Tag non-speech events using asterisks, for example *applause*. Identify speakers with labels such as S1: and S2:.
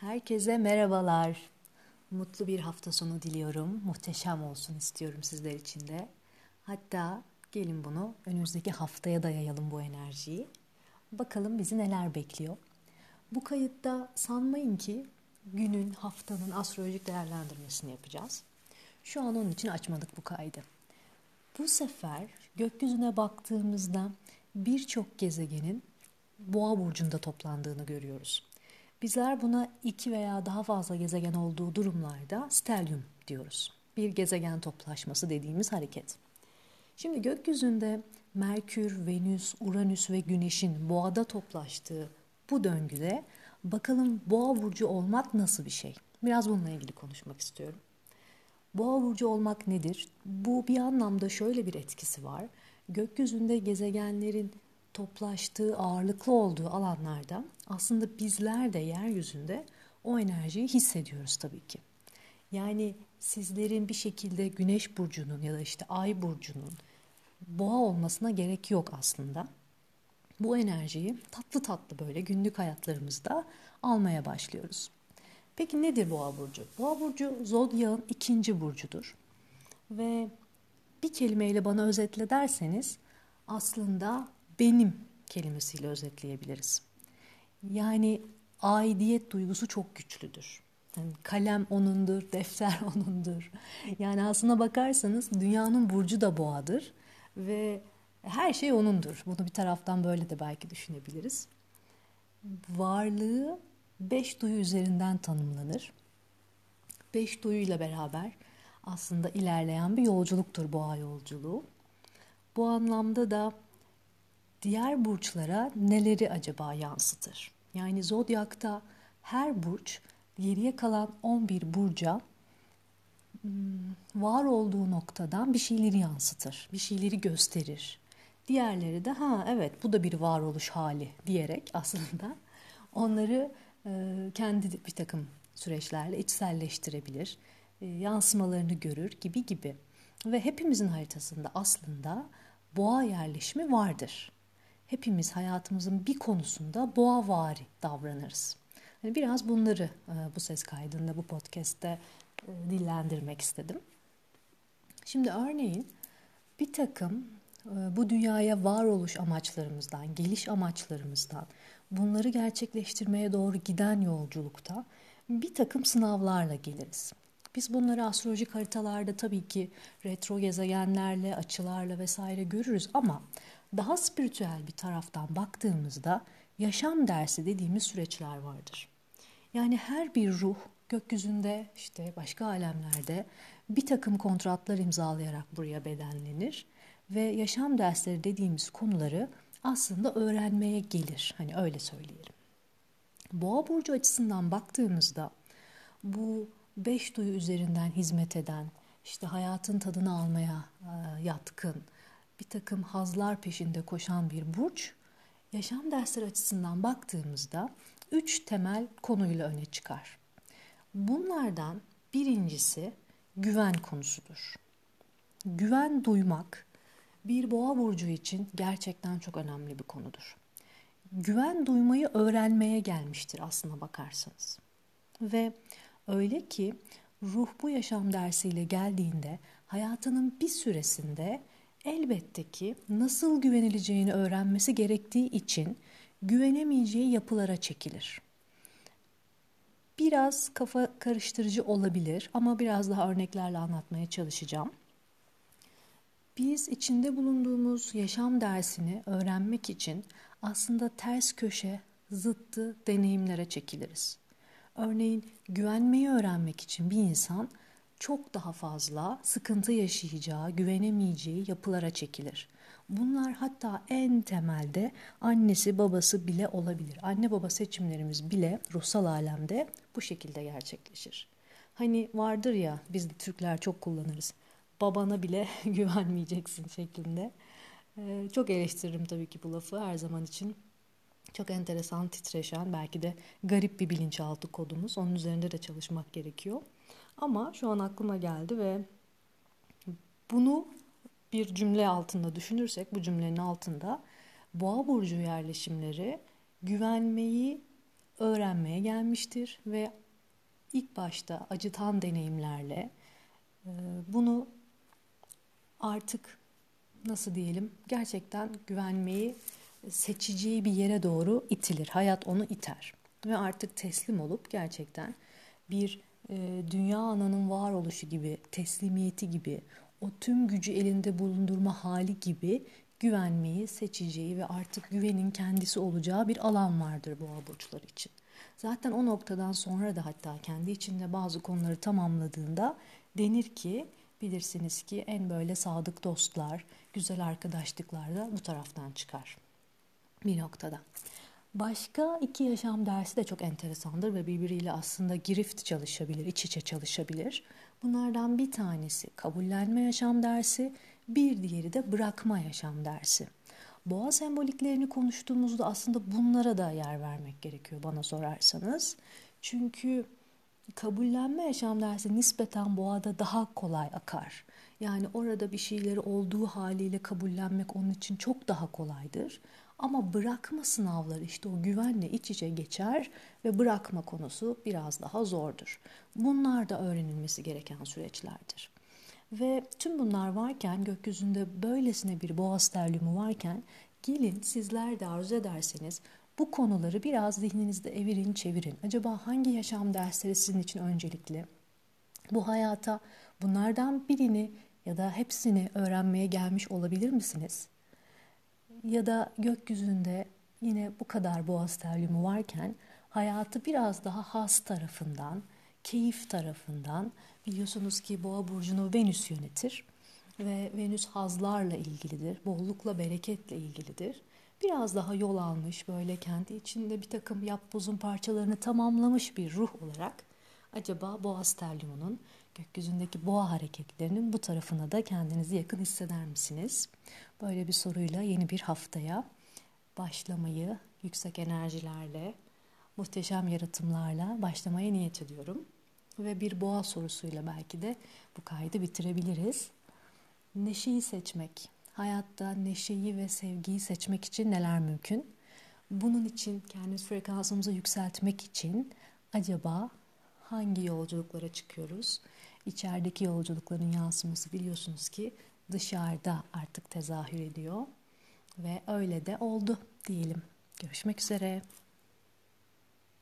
S1: Herkese merhabalar. Mutlu bir hafta sonu diliyorum. Muhteşem olsun istiyorum sizler için de. Hatta gelin bunu önümüzdeki haftaya da yayalım bu enerjiyi. Bakalım bizi neler bekliyor. Bu kayıtta sanmayın ki günün, haftanın astrolojik değerlendirmesini yapacağız. Şu an onun için açmadık bu kaydı. Bu sefer gökyüzüne baktığımızda birçok gezegenin Boğa burcunda toplandığını görüyoruz. Bizler buna iki veya daha fazla gezegen olduğu durumlarda stelyum diyoruz. Bir gezegen toplaşması dediğimiz hareket. Şimdi gökyüzünde Merkür, Venüs, Uranüs ve Güneş'in boğada toplaştığı bu döngüde bakalım boğa burcu olmak nasıl bir şey? Biraz bununla ilgili konuşmak istiyorum. Boğa burcu olmak nedir? Bu bir anlamda şöyle bir etkisi var. Gökyüzünde gezegenlerin toplaştığı, ağırlıklı olduğu alanlarda aslında bizler de yeryüzünde o enerjiyi hissediyoruz tabii ki. Yani sizlerin bir şekilde güneş burcunun ya da işte ay burcunun boğa olmasına gerek yok aslında. Bu enerjiyi tatlı tatlı böyle günlük hayatlarımızda almaya başlıyoruz. Peki nedir boğa burcu? Boğa burcu zodyağın ikinci burcudur. Ve bir kelimeyle bana özetle derseniz aslında benim kelimesiyle özetleyebiliriz. Yani aidiyet duygusu çok güçlüdür. Yani kalem onundur, *laughs* defter onundur. Yani aslına bakarsanız dünyanın burcu da boğadır ve her şey onundur. Bunu bir taraftan böyle de belki düşünebiliriz. Varlığı beş duyu üzerinden tanımlanır. Beş duyuyla beraber aslında ilerleyen bir yolculuktur boğa yolculuğu. Bu anlamda da diğer burçlara neleri acaba yansıtır? Yani zodyakta her burç geriye kalan 11 burca hmm, var olduğu noktadan bir şeyleri yansıtır, bir şeyleri gösterir. Diğerleri de ha evet bu da bir varoluş hali diyerek aslında onları e, kendi bir takım süreçlerle içselleştirebilir, e, yansımalarını görür gibi gibi. Ve hepimizin haritasında aslında boğa yerleşimi vardır hepimiz hayatımızın bir konusunda boğavari davranırız. Yani biraz bunları e, bu ses kaydında, bu podcast'te e, dillendirmek istedim. Şimdi örneğin bir takım e, bu dünyaya varoluş amaçlarımızdan, geliş amaçlarımızdan, bunları gerçekleştirmeye doğru giden yolculukta bir takım sınavlarla geliriz. Biz bunları astrolojik haritalarda tabii ki retro gezegenlerle, açılarla vesaire görürüz ama daha spiritüel bir taraftan baktığımızda yaşam dersi dediğimiz süreçler vardır. Yani her bir ruh gökyüzünde işte başka alemlerde bir takım kontratlar imzalayarak buraya bedenlenir ve yaşam dersleri dediğimiz konuları aslında öğrenmeye gelir. Hani öyle söyleyelim. Boğa burcu açısından baktığımızda bu beş duyu üzerinden hizmet eden, işte hayatın tadını almaya yatkın, bir takım hazlar peşinde koşan bir burç, yaşam dersleri açısından baktığımızda üç temel konuyla öne çıkar. Bunlardan birincisi güven konusudur. Güven duymak bir boğa burcu için gerçekten çok önemli bir konudur. Güven duymayı öğrenmeye gelmiştir aslına bakarsanız. Ve öyle ki ruh bu yaşam dersiyle geldiğinde hayatının bir süresinde elbette ki nasıl güvenileceğini öğrenmesi gerektiği için güvenemeyeceği yapılara çekilir. Biraz kafa karıştırıcı olabilir ama biraz daha örneklerle anlatmaya çalışacağım. Biz içinde bulunduğumuz yaşam dersini öğrenmek için aslında ters köşe, zıttı deneyimlere çekiliriz. Örneğin güvenmeyi öğrenmek için bir insan çok daha fazla sıkıntı yaşayacağı, güvenemeyeceği yapılara çekilir. Bunlar hatta en temelde annesi babası bile olabilir. Anne baba seçimlerimiz bile ruhsal alemde bu şekilde gerçekleşir. Hani vardır ya biz de Türkler çok kullanırız. Babana bile *laughs* güvenmeyeceksin şeklinde. Ee, çok eleştiririm tabii ki bu lafı her zaman için. Çok enteresan, titreşen, belki de garip bir bilinçaltı kodumuz. Onun üzerinde de çalışmak gerekiyor. Ama şu an aklıma geldi ve bunu bir cümle altında düşünürsek bu cümlenin altında boğa burcu yerleşimleri güvenmeyi öğrenmeye gelmiştir ve ilk başta acıtan deneyimlerle e, bunu artık nasıl diyelim gerçekten güvenmeyi seçeceği bir yere doğru itilir. Hayat onu iter ve artık teslim olup gerçekten bir e, dünya ananın varoluşu gibi, teslimiyeti gibi, o tüm gücü elinde bulundurma hali gibi güvenmeyi seçeceği ve artık güvenin kendisi olacağı bir alan vardır boğa burçları için. Zaten o noktadan sonra da hatta kendi içinde bazı konuları tamamladığında denir ki bilirsiniz ki en böyle sadık dostlar, güzel arkadaşlıklar da bu taraftan çıkar bir noktada. Başka iki yaşam dersi de çok enteresandır ve birbiriyle aslında girift çalışabilir, iç içe çalışabilir. Bunlardan bir tanesi kabullenme yaşam dersi, bir diğeri de bırakma yaşam dersi. Boğa semboliklerini konuştuğumuzda aslında bunlara da yer vermek gerekiyor bana sorarsanız. Çünkü kabullenme yaşam dersi nispeten boğada daha kolay akar. Yani orada bir şeyleri olduğu haliyle kabullenmek onun için çok daha kolaydır. Ama bırakma sınavları işte o güvenle iç içe geçer ve bırakma konusu biraz daha zordur. Bunlar da öğrenilmesi gereken süreçlerdir. Ve tüm bunlar varken gökyüzünde böylesine bir boğa sterliumu varken gelin sizler de arzu ederseniz bu konuları biraz zihninizde evirin çevirin. Acaba hangi yaşam dersleri sizin için öncelikli? Bu hayata bunlardan birini ya da hepsini öğrenmeye gelmiş olabilir misiniz? Ya da gökyüzünde yine bu kadar boğa sterliumu varken hayatı biraz daha has tarafından, keyif tarafından biliyorsunuz ki boğa burcunu Venüs yönetir ve Venüs hazlarla ilgilidir, bollukla bereketle ilgilidir. Biraz daha yol almış böyle kendi içinde bir takım yapbozun parçalarını tamamlamış bir ruh olarak acaba boğa sterliumunun gökyüzündeki boğa hareketlerinin bu tarafına da kendinizi yakın hisseder misiniz? Böyle bir soruyla yeni bir haftaya başlamayı yüksek enerjilerle, muhteşem yaratımlarla başlamaya niyet ediyorum. Ve bir boğa sorusuyla belki de bu kaydı bitirebiliriz. Neşeyi seçmek, hayatta neşeyi ve sevgiyi seçmek için neler mümkün? Bunun için kendi frekansımızı yükseltmek için acaba hangi yolculuklara çıkıyoruz? İçerideki yolculukların yansıması biliyorsunuz ki dışarıda artık tezahür ediyor ve öyle de oldu diyelim. Görüşmek üzere.